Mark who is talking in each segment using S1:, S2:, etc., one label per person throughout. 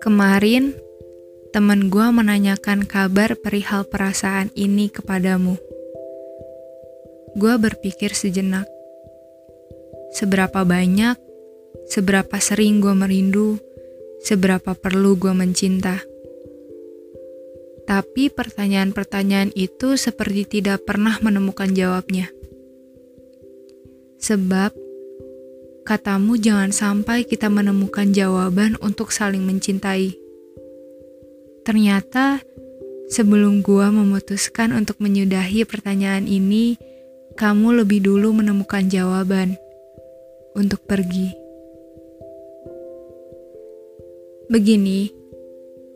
S1: Kemarin, teman gue menanyakan kabar perihal perasaan ini kepadamu. Gue berpikir sejenak. Seberapa banyak, seberapa sering gue merindu, seberapa perlu gue mencinta. Tapi pertanyaan-pertanyaan itu seperti tidak pernah menemukan jawabnya. Sebab Katamu jangan sampai kita menemukan jawaban untuk saling mencintai. Ternyata sebelum gua memutuskan untuk menyudahi pertanyaan ini, kamu lebih dulu menemukan jawaban untuk pergi. Begini,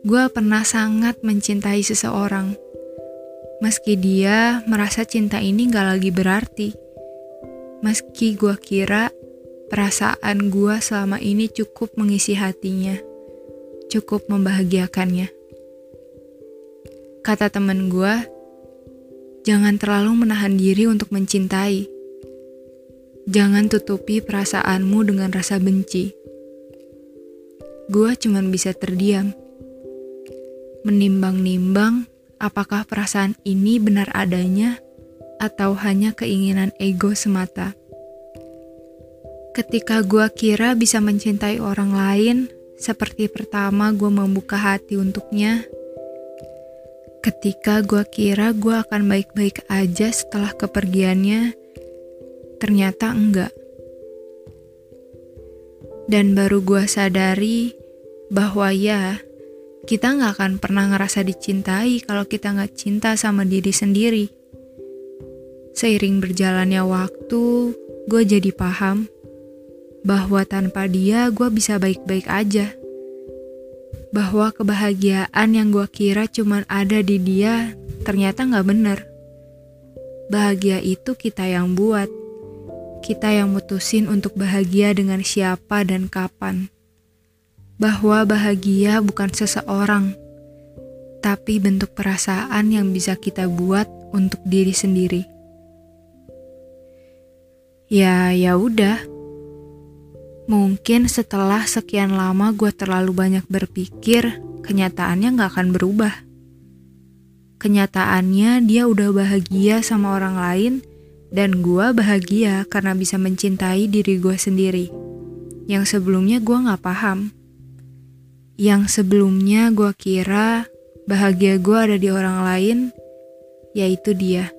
S1: gua pernah sangat mencintai seseorang. Meski dia merasa cinta ini gak lagi berarti. Meski gua kira Perasaan gua selama ini cukup mengisi hatinya, cukup membahagiakannya. Kata temen gua, jangan terlalu menahan diri untuk mencintai. Jangan tutupi perasaanmu dengan rasa benci. Gua cuma bisa terdiam, menimbang-nimbang apakah perasaan ini benar adanya atau hanya keinginan ego semata. Ketika gue kira bisa mencintai orang lain, seperti pertama gue membuka hati untuknya. Ketika gue kira gue akan baik-baik aja setelah kepergiannya, ternyata enggak. Dan baru gue sadari bahwa ya, kita nggak akan pernah ngerasa dicintai kalau kita nggak cinta sama diri sendiri. Seiring berjalannya waktu, gue jadi paham bahwa tanpa dia gue bisa baik-baik aja. Bahwa kebahagiaan yang gue kira cuma ada di dia ternyata gak bener. Bahagia itu kita yang buat. Kita yang mutusin untuk bahagia dengan siapa dan kapan. Bahwa bahagia bukan seseorang, tapi bentuk perasaan yang bisa kita buat untuk diri sendiri. Ya, ya udah Mungkin setelah sekian lama gue terlalu banyak berpikir, kenyataannya gak akan berubah. Kenyataannya dia udah bahagia sama orang lain, dan gue bahagia karena bisa mencintai diri gue sendiri. Yang sebelumnya gue gak paham. Yang sebelumnya gue kira bahagia gue ada di orang lain, yaitu dia.